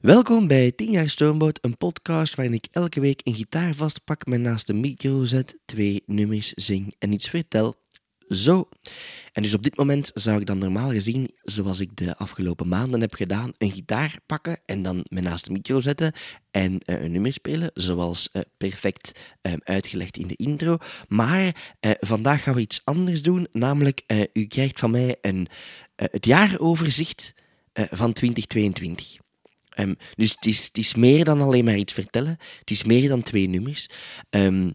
Welkom bij 10 jaar Stoomboot, een podcast waarin ik elke week een gitaar vastpak, me naast de micro zet, twee nummers zing en iets vertel. Zo. En dus op dit moment zou ik dan normaal gezien, zoals ik de afgelopen maanden heb gedaan, een gitaar pakken en dan me naast de micro zetten en uh, een nummer spelen, zoals uh, perfect uh, uitgelegd in de intro. Maar vandaag gaan we iets anders doen, namelijk u krijgt van mij een, het jaaroverzicht van 2022. Um, dus het is, is meer dan alleen maar iets vertellen. Het is meer dan twee nummers. Um,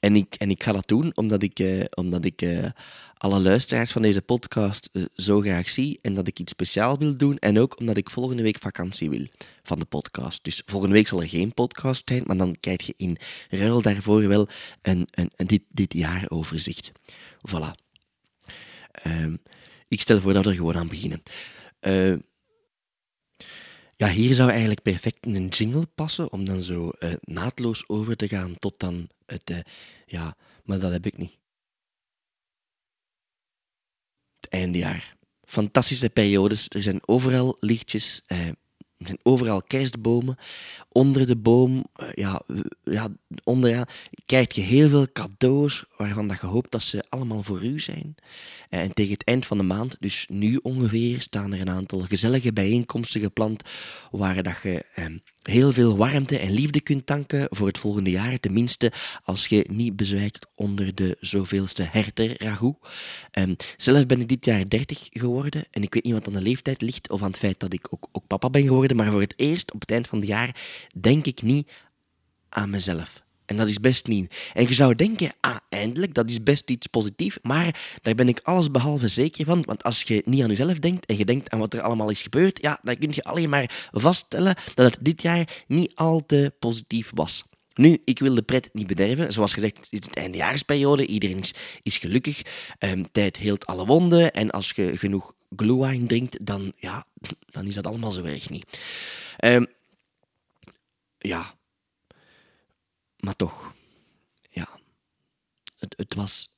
en, ik, en ik ga dat doen omdat ik, uh, omdat ik uh, alle luisteraars van deze podcast uh, zo graag zie. En dat ik iets speciaals wil doen. En ook omdat ik volgende week vakantie wil van de podcast. Dus volgende week zal er geen podcast zijn. Maar dan krijg je in ruil daarvoor wel een, een, dit, dit jaaroverzicht. Voilà. Um, ik stel voor dat we gewoon aan beginnen. Ja, hier zou eigenlijk perfect een jingle passen om dan zo uh, naadloos over te gaan tot dan het... Uh, ja, maar dat heb ik niet. Het eindejaar. Fantastische periodes. Er zijn overal lichtjes. Uh, er zijn overal kerstbomen. Onder de boom, eh, ja, ja, onderaan, krijg je heel veel cadeaus waarvan dat je hoopt dat ze allemaal voor u zijn. Eh, en tegen het eind van de maand, dus nu ongeveer, staan er een aantal gezellige bijeenkomsten gepland waar dat je eh, heel veel warmte en liefde kunt tanken voor het volgende jaar. Tenminste, als je niet bezwijkt onder de zoveelste herter ragout. Um, zelf ben ik dit jaar 30 geworden en ik weet niet wat aan de leeftijd ligt of aan het feit dat ik ook, ook papa ben geworden, maar voor het eerst op het eind van het jaar denk ik niet aan mezelf. En dat is best nieuw. En je zou denken, ah, eindelijk, dat is best iets positiefs. Maar daar ben ik alles behalve zeker van. Want als je niet aan jezelf denkt en je denkt aan wat er allemaal is gebeurd, ja, dan kun je alleen maar vaststellen dat het dit jaar niet al te positief was. Nu, ik wil de pret niet bederven. Zoals gezegd, het is het eindejaarsperiode. Iedereen is, gelukkig. Um, tijd heelt alle wonden. En als je genoeg glühwein drinkt, dan, ja, dan is dat allemaal zo erg niet. Um, ja. Maar toch. Ja. Het, het was...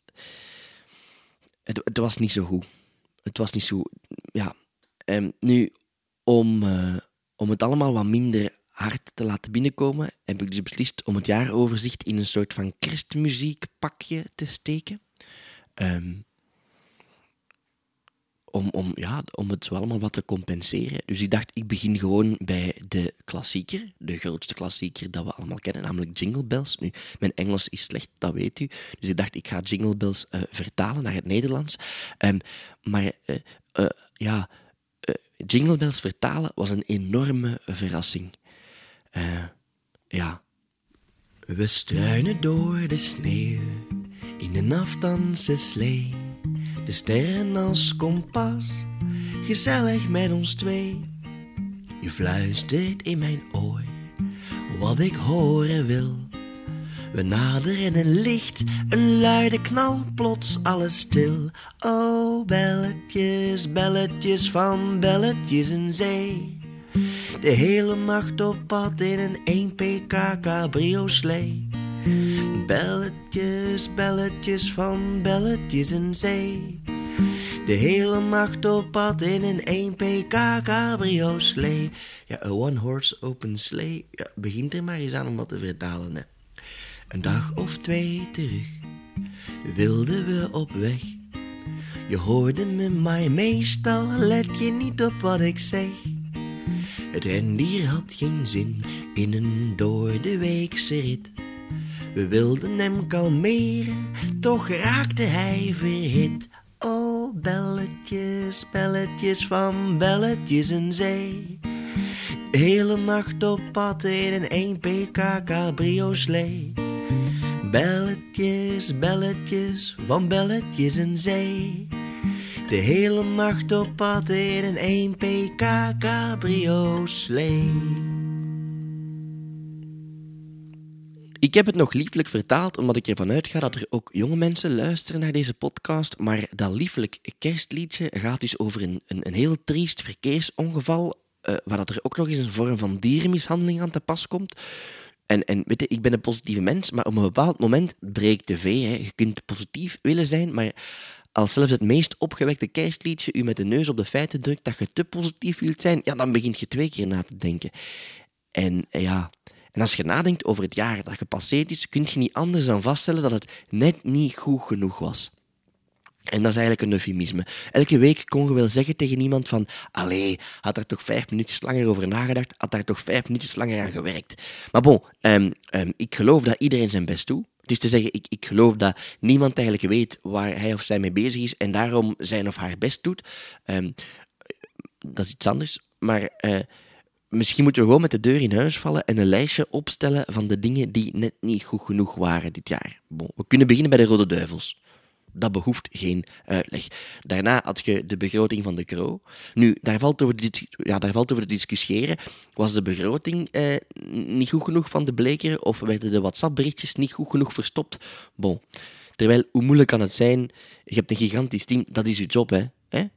Het, was niet zo goed. Het was niet zo... Ja. Um, nu, om, uh, om het allemaal wat minder hard te laten binnenkomen, heb ik dus beslist om het jaaroverzicht in een soort van kerstmuziekpakje te steken. Um, om, om, ja, om het allemaal wat te compenseren. Dus ik dacht, ik begin gewoon bij de klassieker, de grootste klassieker dat we allemaal kennen, namelijk Jingle Bells. Nu, mijn Engels is slecht, dat weet u. Dus ik dacht, ik ga Jingle Bells uh, vertalen naar het Nederlands. Um, maar uh, ja, Jingle Bells vertalen was een enorme verrassing. ja. We struinen door de sneeuw in een afdanse slee de sterren als kompas, gezellig met ons twee. Je fluistert in mijn oor wat ik horen wil. We naderen een licht, een luide knal, plots alles stil. Oh, belletjes, belletjes van belletjes en zee. De hele nacht op pad in een 1 pk cabrio slee. Belletjes, belletjes van belletjes en zee. De hele nacht op pad in een 1 pk cabrio slee. Ja, een one horse open slee. Ja, begint er maar eens aan om wat te vertalen. Hè. Een dag of twee terug wilden we op weg. Je hoorde me, maar meestal let je niet op wat ik zeg. Het rendier had geen zin in een door de weekse rit. We wilden hem kalmeren, toch raakte hij verhit. Oh, belletjes, belletjes van belletjes en zee. De hele nacht op pad in een 1 pk cabrio slee. Belletjes, belletjes van belletjes en zee. De hele nacht op pad in een 1 pk cabrio slee. Ik heb het nog lieflijk vertaald, omdat ik ervan uitga dat er ook jonge mensen luisteren naar deze podcast. Maar dat lieflijk kerstliedje gaat dus over een, een, een heel triest verkeersongeval, uh, waar dat er ook nog eens een vorm van dierenmishandeling aan te pas komt. En, en weet je, ik ben een positieve mens, maar op een bepaald moment breekt de vee. Hè. Je kunt positief willen zijn, maar als zelfs het meest opgewekte kerstliedje u met de neus op de feiten drukt dat je te positief wilt zijn, ja, dan begint je twee keer na te denken. En ja, en als je nadenkt over het jaar dat gepasseerd is, kun je niet anders dan vaststellen dat het net niet goed genoeg was. En dat is eigenlijk een eufemisme. Elke week kon je wel zeggen tegen iemand van allee, had daar toch vijf minuutjes langer over nagedacht, had daar toch vijf minuutjes langer aan gewerkt. Maar bon, um, um, ik geloof dat iedereen zijn best doet. Het is te zeggen, ik, ik geloof dat niemand eigenlijk weet waar hij of zij mee bezig is en daarom zijn of haar best doet. Um, dat is iets anders. Maar uh, misschien moeten we gewoon met de deur in huis vallen en een lijstje opstellen van de dingen die net niet goed genoeg waren dit jaar. Bon, we kunnen beginnen bij de Rode Duivels. Dat behoeft geen uitleg. Daarna had je de begroting van de Kro. Nu, daar valt over ja, te discussiëren. Was de begroting eh, niet goed genoeg van de bleker of werden de WhatsApp-berichtjes niet goed genoeg verstopt? Bon. Terwijl, hoe moeilijk kan het zijn? Je hebt een gigantisch team, dat is je job, hè?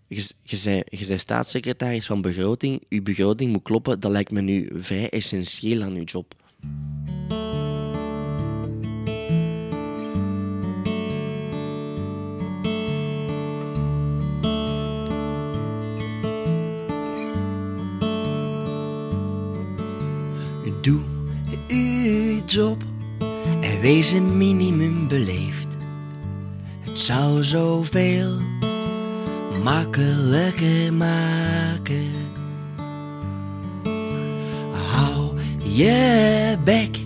Je, je bent staatssecretaris van begroting, je begroting moet kloppen, dat lijkt me nu vrij essentieel aan je job. Doe uw job en wees een minimum beleefd. Het zou zoveel makkelijker maken. Hou je bek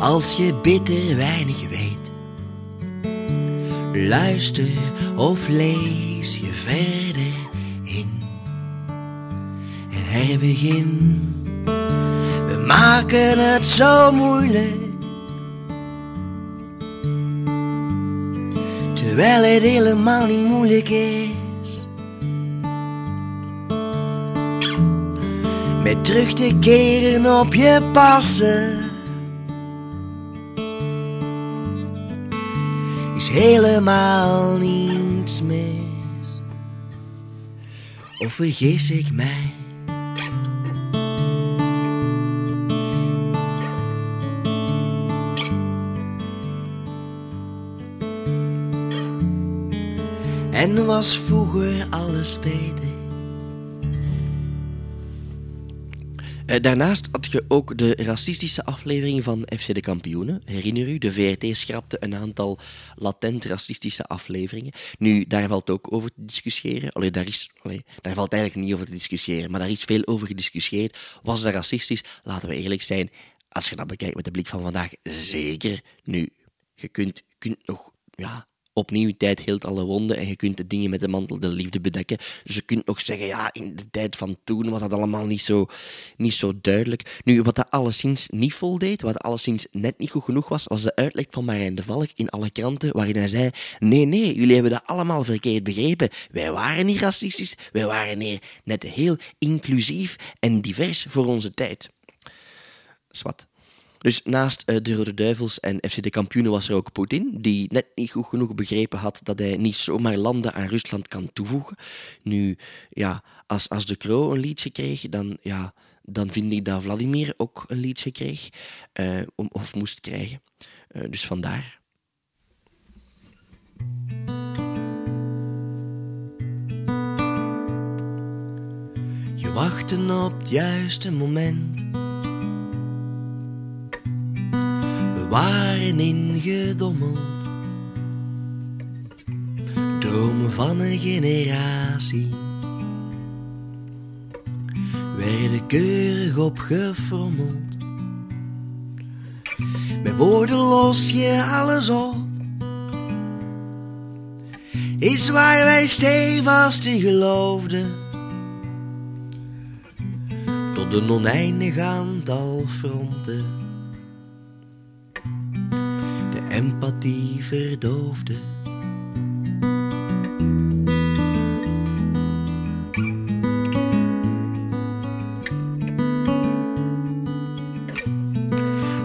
als je bitter weinig weet. Luister of lees je verder in en herbegin. We maken het zo moeilijk. Terwijl het helemaal niet moeilijk is. Met terug te keren op je passen. Is helemaal niets mis. Of vergis ik mij? En was vroeger alles beter. Daarnaast had je ook de racistische aflevering van FC de Kampioenen. Herinner u, de VRT schrapte een aantal latent racistische afleveringen. Nu, daar valt ook over te discussiëren. Allee, daar, is, daar valt eigenlijk niet over te discussiëren, maar daar is veel over gediscussieerd. Was dat racistisch? Laten we eerlijk zijn. Als je dat bekijkt met de blik van vandaag, zeker. Nu, je kunt, kunt nog ja, opnieuw tijd heelt alle wonden en je kunt de dingen met de mantel de liefde bedekken. Dus je kunt nog zeggen, ja, in de tijd van toen was dat allemaal niet zo, niet zo duidelijk. Nu, wat dat alleszins niet voldeed, wat alleszins net niet goed genoeg was, was de uitleg van Marijn de Valk in alle kranten, waarin hij zei, nee, nee, jullie hebben dat allemaal verkeerd begrepen. Wij waren niet racistisch, wij waren net heel inclusief en divers voor onze tijd. Swat. Dus naast uh, de Rode Duivels en FC de Kampioenen was er ook Poetin, die net niet goed genoeg begrepen had dat hij niet zomaar landen aan Rusland kan toevoegen. Nu, ja, als, als de Kro een liedje kreeg, dan, ja, dan vind ik dat Vladimir ook een liedje kreeg, uh, of moest krijgen. Uh, dus vandaar. Je wachten op het juiste moment waren ingedommeld. Dromen van een generatie werden keurig opgefrommeld. Met woorden los je alles op. Is waar wij stevast in geloofden. Tot een oneindig aantal fronten empathie verdoofde.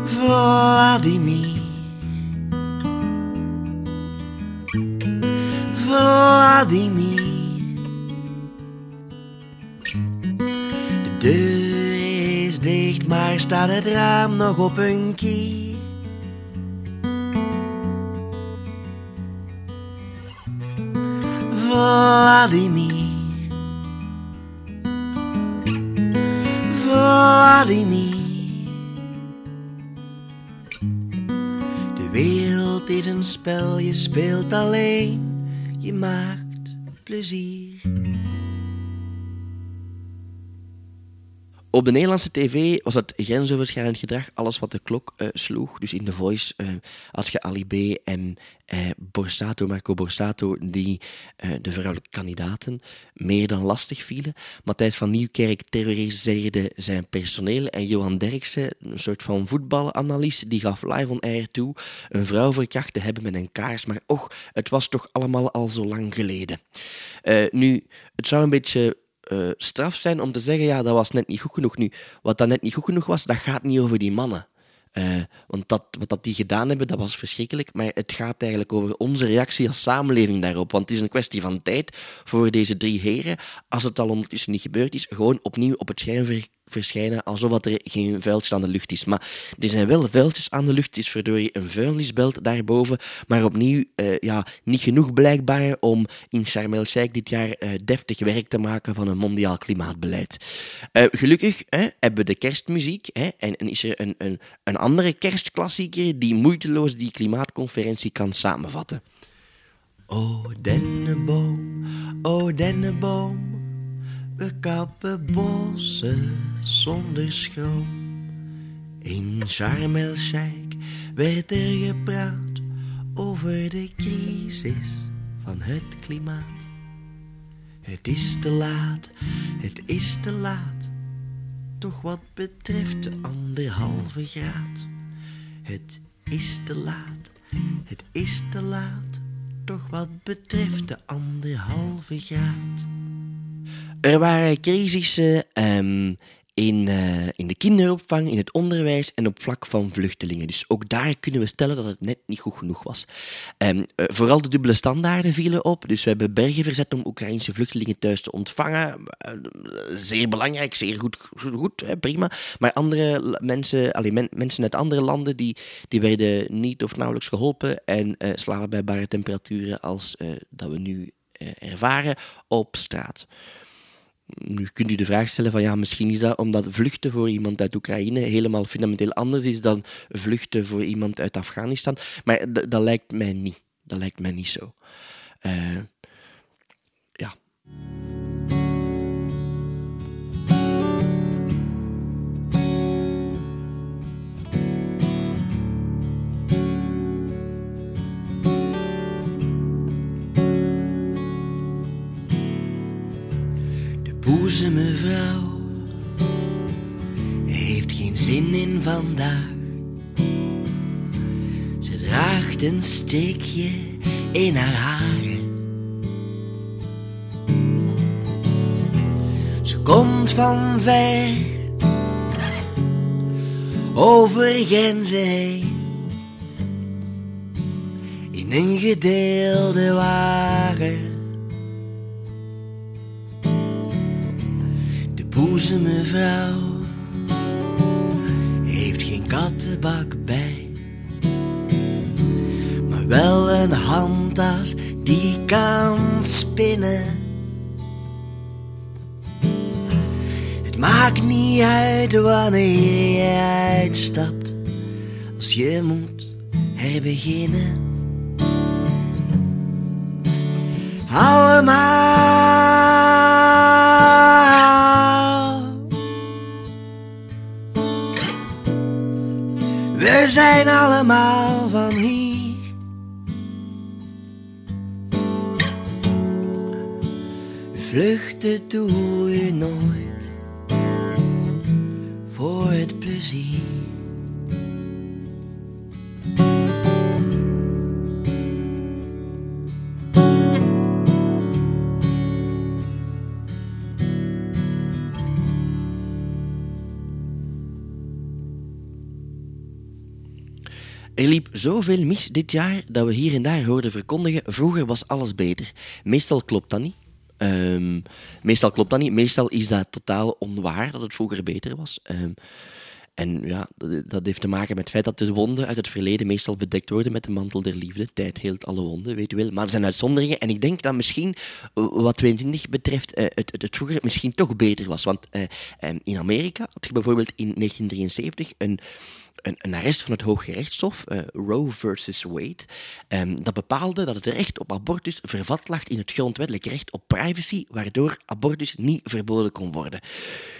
Vladimir, Vladimir. De deur is dicht, maar staat het raam nog op een kier. Vladimir. Vladimir. De wereld is een spel, je speelt alleen, je maakt plezier. Op de Nederlandse tv was het grensoverschrijdend gedrag alles wat de klok uh, sloeg. Dus in The Voice had je Ali B en uh, Borsato, Marco Borsato, die de vrouwelijke kandidaten meer dan lastig vielen. Matthijs van Nieuwkerk terroriseerde zijn personeel en Johan Derksen, een soort van voetbalanalist, die gaf live on air toe een vrouw verkracht te hebben met een kaars. Maar och, het was toch allemaal al zo lang geleden. nu, het zou een beetje uh, straf zijn om te zeggen, ja, dat was net niet goed genoeg. Nu, wat dat net niet goed genoeg was, dat gaat niet over die mannen. Uh, want dat, wat dat die gedaan hebben, dat was verschrikkelijk. Maar het gaat eigenlijk over onze reactie als samenleving daarop. Want het is een kwestie van tijd voor deze drie heren, als het al ondertussen niet gebeurd is, gewoon opnieuw op het scherm verschijnen alsof er geen vuiltje aan de lucht is. Maar er zijn wel vuiltjes aan de lucht. Is verdorie een vuilnisbelt daarboven. Maar opnieuw, uh, ja, niet genoeg blijkbaar om in Sharm el-Sheikh dit jaar uh, deftig werk te maken van een mondiaal klimaatbeleid. Uh, gelukkig hè, hebben we de kerstmuziek hè, en, is er een, een, een andere kerstklassieker die moeiteloos die klimaatconferentie kan samenvatten. O dennenboom, o dennenboom, we kappen bossen zonder schroom. In Sharm el-Sheikh werd er gepraat over de crisis van het klimaat. Het is te laat, het is te laat, toch wat betreft de anderhalve graad. Het is te laat, het is te laat, toch wat betreft de anderhalve graad. Er waren crisissen um, in, uh, in de kinderopvang, in het onderwijs en op vlak van vluchtelingen. Dus ook daar kunnen we stellen dat het net niet goed genoeg was. Um, uh, vooral de dubbele standaarden vielen op. Dus we hebben bergen verzet om Oekraïnse vluchtelingen thuis te ontvangen. Uh, zeer belangrijk, zeer goed, goed, hè, prima. Maar andere mensen, alleen men, mensen uit andere landen, die, die werden niet of nauwelijks geholpen en slapen bij bare temperaturen als dat we nu ervaren op straat. Nu kunt u de vraag stellen van ja, misschien is dat omdat vluchten voor iemand uit Oekraïne helemaal fundamenteel anders is dan vluchten voor iemand uit Afghanistan. Maar dat lijkt mij niet. Dat lijkt mij niet zo. Uh, ja. Boeze mevrouw heeft geen zin in vandaag. Ze draagt een steekje in haar haar. Ze komt van ver over grenzen heen in een gedeelde wagen. Boezemvrouw heeft geen kattenbak bij, maar wel een handtas die kan spinnen. Het maakt niet uit wanneer je uitstapt, als je moet herbeginnen. Allemaal. Zijn allemaal van hier. Vluchten doe je nooit voor het plezier. Er liep zoveel mis dit jaar dat we hier en daar hoorden verkondigen: vroeger was alles beter. Meestal klopt dat niet. Um, meestal klopt dat niet. Meestal is dat totaal onwaar dat het vroeger beter was. Um, En ja, dat, heeft te maken met het feit dat de wonden uit het verleden meestal bedekt worden met de mantel der liefde. Tijd heelt alle wonden, weet u wel. Maar er zijn uitzonderingen. En ik denk dat misschien, eh, wat 22 betreft, eh, het, het, vroeger misschien toch beter was. Want eh, eh, in Amerika had je bijvoorbeeld in 1973 een een, arrest van het Hooggerechtshof, uh, Roe versus Wade, um, dat bepaalde dat het recht op abortus vervat lag in het grondwettelijk recht op privacy, waardoor abortus niet verboden kon worden.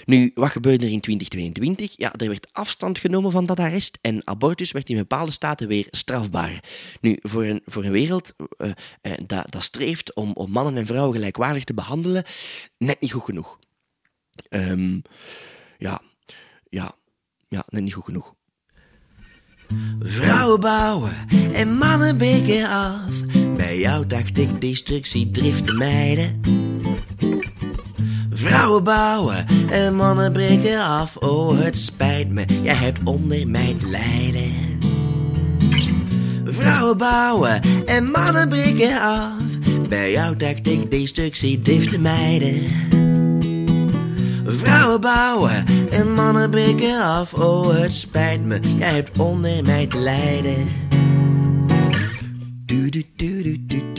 Nu, wat gebeurde er in 2022? Ja, er werd afstand genomen van dat arrest en abortus werd in bepaalde staten weer strafbaar. Nu, voor een, voor een wereld uh, uh, dat, streeft om, om mannen en vrouwen gelijkwaardig te behandelen, net niet goed genoeg. Um, ja, ja, ja, net niet goed genoeg. Vrouwen bouwen en mannen breken af. Bij jou dacht ik destructie driften mijden. Vrouwen bouwen en mannen breken af. Oh, het spijt me, jij hebt onder mij te lijden. Vrouwen bouwen en mannen breken af. Bij jou dacht ik destructie driften mijden. Vrouwen bouwen en mannen breken af. Oh, het spijt me, jij hebt onder mij te lijden. Du du du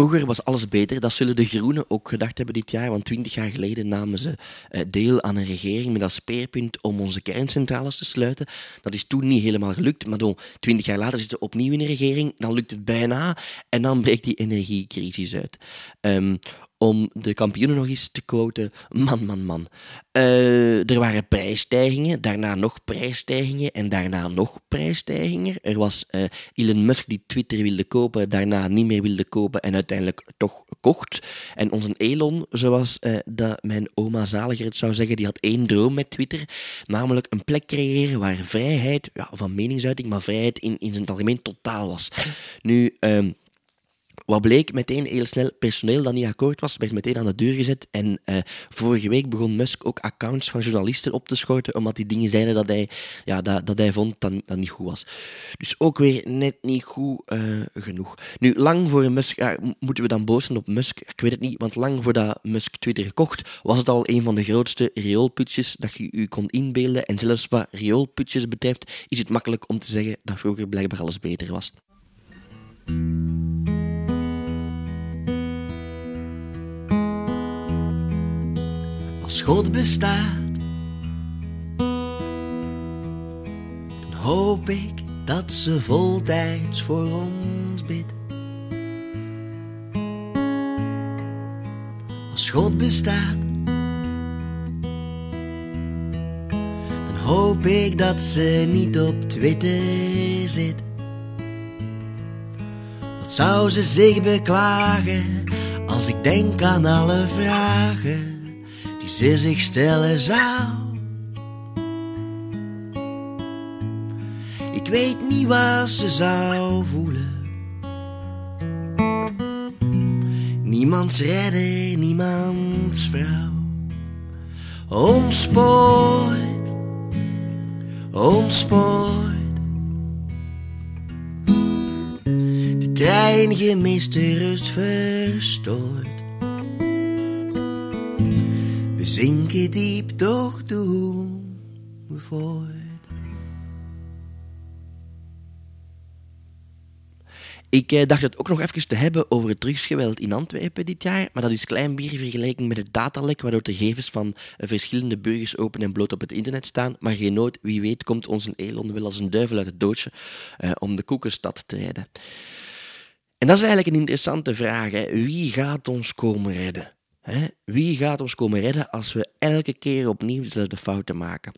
Vroeger was alles beter, dat zullen de Groenen ook gedacht hebben dit jaar, want twintig jaar geleden namen ze uh, deel aan een regering met als speerpunt om onze kerncentrales te sluiten. Dat is toen niet helemaal gelukt, maar dan twintig jaar later zitten we opnieuw in een regering, dan lukt het bijna en dan breekt die energiecrisis uit. Um, om de kampioenen nog eens te quoten. Man, man, man. Uh, er waren prijsstijgingen, daarna nog prijsstijgingen en daarna nog prijsstijgingen. Er was uh, Elon Musk die Twitter wilde kopen, daarna niet meer wilde kopen en uiteindelijk toch kocht. En onze Elon, zoals uh, dat mijn oma Zaliger het zou zeggen, die had één droom met Twitter, namelijk een plek creëren waar vrijheid, ja, van meningsuiting, maar vrijheid in, in zijn algemeen totaal was. Nu... Um, wat bleek meteen heel snel, personeel dat niet akkoord was, werd meteen aan de deur gezet. En uh, vorige week begon Musk ook accounts van journalisten op te schorten, omdat die dingen zeiden dat hij, ja, dat, dat hij vond dat, dat niet goed was. Dus ook weer net niet goed uh, genoeg. Nu, lang voor Musk, moeten we dan boos zijn op Musk? Ik weet het niet, want lang voordat Musk Twitter gekocht, was het al een van de grootste rioolputjes dat je u kon inbeelden. En zelfs wat rioolputjes betreft, is het makkelijk om te zeggen dat vroeger blijkbaar alles beter was. God bestaat, dan hoop ik dat ze voltijds voor ons bidt. Als God bestaat, dan hoop ik dat ze niet op Twitter zit. Wat zou ze zich beklagen als ik denk aan alle vragen? Ze zich stellen zou. Ik weet niet wat ze zou voelen. Niemands redder, niemands vrouw. Ontspoord, ontspoord. De trein gemiste rust verstoord. We zinken diep, doch doen we voort. Ik eh, dacht het ook nog even te hebben over het drugsgeweld in Antwerpen dit jaar, maar dat is klein bier vergeleken met het datalek waardoor de gegevens van uh, verschillende burgers open en bloot op het internet staan. Maar geen nood, wie weet komt onze Elon wel als een duivel uit het doodje uh, om de koekenstad te redden. En dat is eigenlijk een interessante vraag. Wie gaat ons komen redden? Hè? Wie gaat ons komen redden als we elke keer opnieuw dezelfde fouten maken?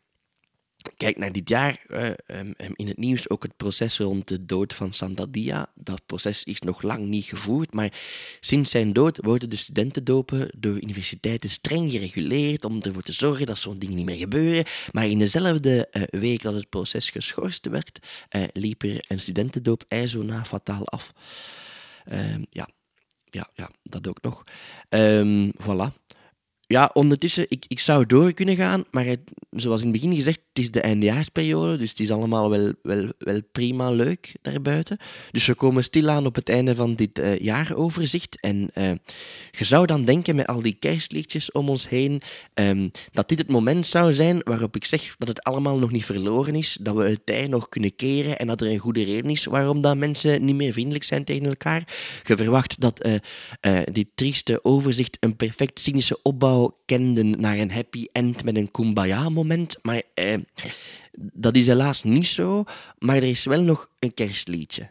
Kijk naar dit jaar uh, um, in het nieuws ook het proces rond de dood van Sandadia. Dat proces is nog lang niet gevoerd, maar sinds zijn dood worden de studentendopen door universiteiten streng gereguleerd om ervoor te zorgen dat zo'n dingen niet meer gebeuren. Maar in dezelfde uh, week dat het proces geschorst werd, uh, liep er een studentendoop ijzona fataal af. ja, ja, ja, dat ook nog. Um, voilà. Ja, ondertussen, ik, ik zou door kunnen gaan, maar het, zoals in het begin gezegd, het is de eindejaarsperiode, dus het is allemaal wel, wel, wel prima leuk daarbuiten. Dus we komen stilaan op het einde van dit uh, jaaroverzicht. En uh, je zou dan denken, met al die kerstliedjes om ons heen, um, dat dit het moment zou zijn waarop ik zeg dat het allemaal nog niet verloren is, dat we het tij nog kunnen keren en dat er een goede reden is waarom dat mensen niet meer vriendelijk zijn tegen elkaar. Je verwacht dat uh, dit trieste overzicht een perfect cynische opbouw kenden naar een happy end met een kumbaya-moment. Maar eh, dat is helaas niet zo. Maar er is wel nog een kerstliedje.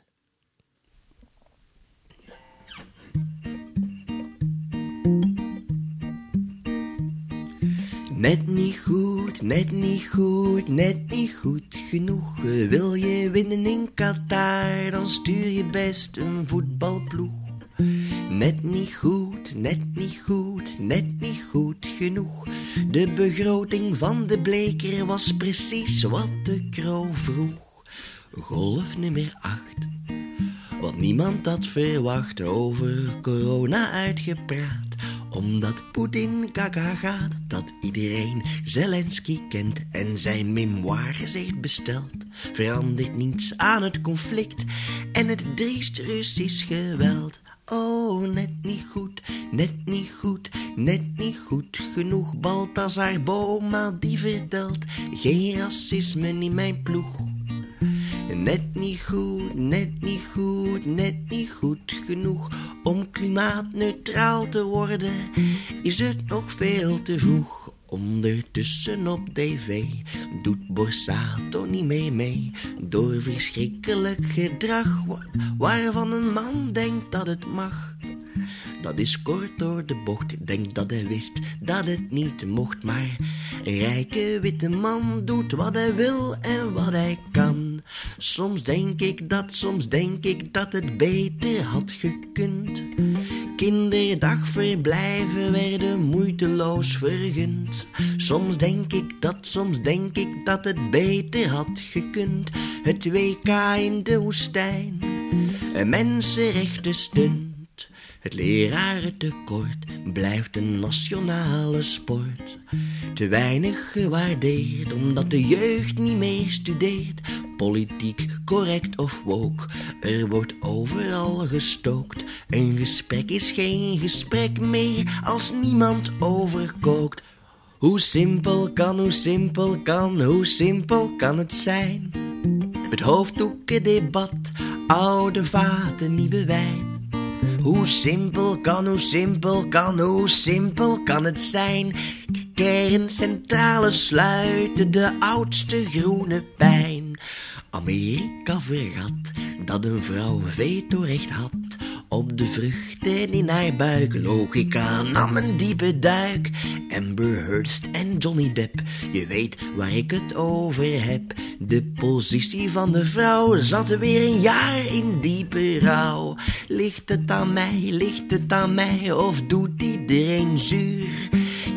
Net niet goed, net niet goed, net niet goed genoeg. Wil je winnen in Qatar, dan stuur je best een voetbalploeg. Net niet goed, net niet goed, net niet goed genoeg. De begroting van de bleker was precies wat de kroon vroeg. Golf nummer 8. Wat niemand had verwacht over corona uitgepraat. Omdat Poetin gaga gaat, dat iedereen Zelensky kent en zijn memoires heeft besteld. Verandert niets aan het conflict en het driest Russisch geweld. Oh, net niet goed, net niet goed, net niet goed genoeg. Balthazar Boma die vertelt, geen racisme in mijn ploeg. Net niet goed, net niet goed, net niet goed genoeg. Om klimaatneutraal te worden, is het nog veel te vroeg. Ondertussen op tv doet Borsato niet mee mee. Door verschrikkelijk gedrag waarvan een man denkt dat het mag dat is kort door de bocht. Denk dat hij wist dat het niet mocht. Maar rijke witte man doet wat hij wil en wat hij kan. Soms denk ik dat, soms denk ik dat het beter had gekund. Kinderdagverblijven werden moeiteloos vergund. Soms denk ik dat, soms denk ik dat het beter had gekund. Het WK in de woestijn, een mensenrechten stunt. Het lerarentekort blijft een nationale sport. Te weinig gewaardeerd omdat de jeugd niet meer studeert. Politiek correct of woke, er wordt overal gestookt. Een gesprek is geen gesprek meer als niemand overkookt. Hoe simpel kan, hoe simpel kan, hoe simpel kan het zijn? Het hoofddoekendebat, oude vaten, nieuwe wijn. Hoe simpel kan, hoe simpel kan, hoe simpel kan het zijn? Kerncentrale sluiten de oudste groene pijn. Amerika vergat dat een vrouw vetorecht had op de vruchten in haar buik. Logica nam een diepe duik. Amber Heard en Johnny Depp, je weet waar ik het over heb. De positie van de vrouw zat weer een jaar in diepe rouw. Ligt het aan mij, ligt het aan mij of doet iedereen zuur?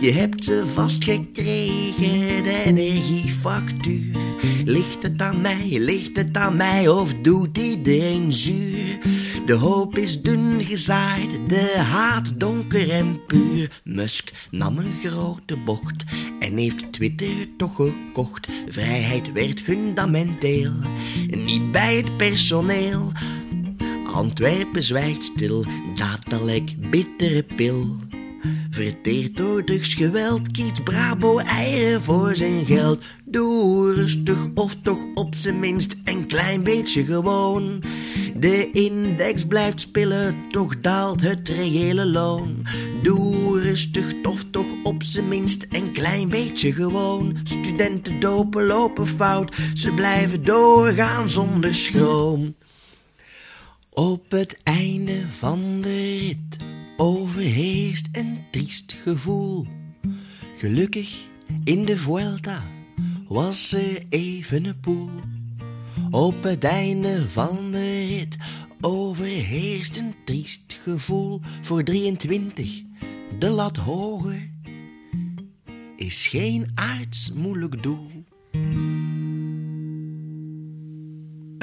Je hebt ze vastgekregen, de energiefactuur. Ligt het aan mij, ligt het aan mij of doet iedereen zuur? De hoop is dun gezaaid, de haat donker en puur. Musk nam een grote bocht en heeft Twitter toch gekocht. Vrijheid werd fundamenteel, niet bij het personeel. Antwerpen zwijgt stil, datalek, bittere pil. Verteerd door drugsgeweld kiest Brabo eieren voor zijn geld. Doe rustig of toch op zijn minst een klein beetje gewoon. De index blijft spillen, toch daalt het reële loon. Doe rustig of toch op zijn minst een klein beetje gewoon. Studenten dopen lopen fout, ze blijven doorgaan zonder schroom. Op het einde van de rit overheerst een triest gevoel. Gelukkig in de Vuelta was er even een poel. Op het einde van de rit overheerst een triest gevoel voor 23. De lat hoger is geen aards moeilijk doel.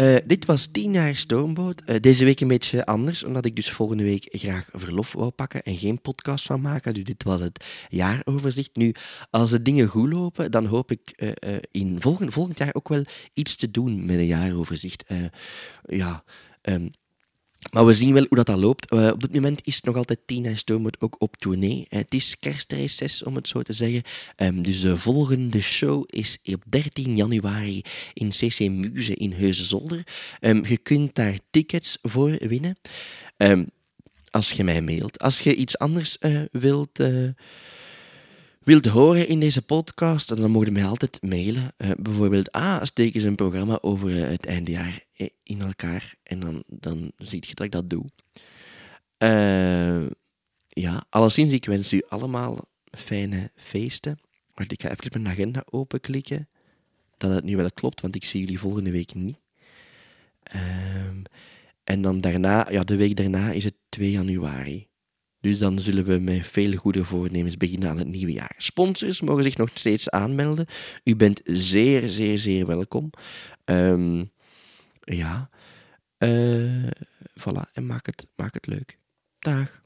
Eh, dit was 10 jaar Stoomboot. Eh, deze week een beetje anders, omdat ik dus volgende week graag verlof wou pakken en geen podcast van maken. Dus dit was het jaaroverzicht. Nu, als de dingen goed lopen, dan hoop ik uh, in volgend, volgend jaar ook wel iets te doen met een jaaroverzicht. ja, um, maar we zien wel hoe dat, loopt. Uh, op dit moment is het nog altijd Tina Stoomboot ook op tournee. Uh, het is kerstreces, om het zo te zeggen. Um, dus de volgende show is op 13 januari in CC Muze in Heusenzolder. Um, je kunt daar tickets voor winnen. Um, als je mij mailt. Als je iets anders uh, wilt wilt horen in deze podcast, dan mogen je mij altijd mailen. Bijvoorbeeld, ah, steken ze een programma over het eindejaar in elkaar. En dan, dan zie je dat ik dat doe. Uh, ja, alleszins, ik wens u allemaal fijne feesten. Wacht, ik ga even mijn agenda openklikken. Dat het nu wel klopt, want ik zie jullie volgende week niet. Um, en dan daarna, ja, de week daarna is het 2 januari. Dus dan zullen we met veel goede voornemens beginnen aan het nieuwe jaar. Sponsors mogen zich nog steeds aanmelden. U bent zeer, zeer, zeer welkom. Um, ja. Uh, voilà, en maak het, maak het leuk. Dag.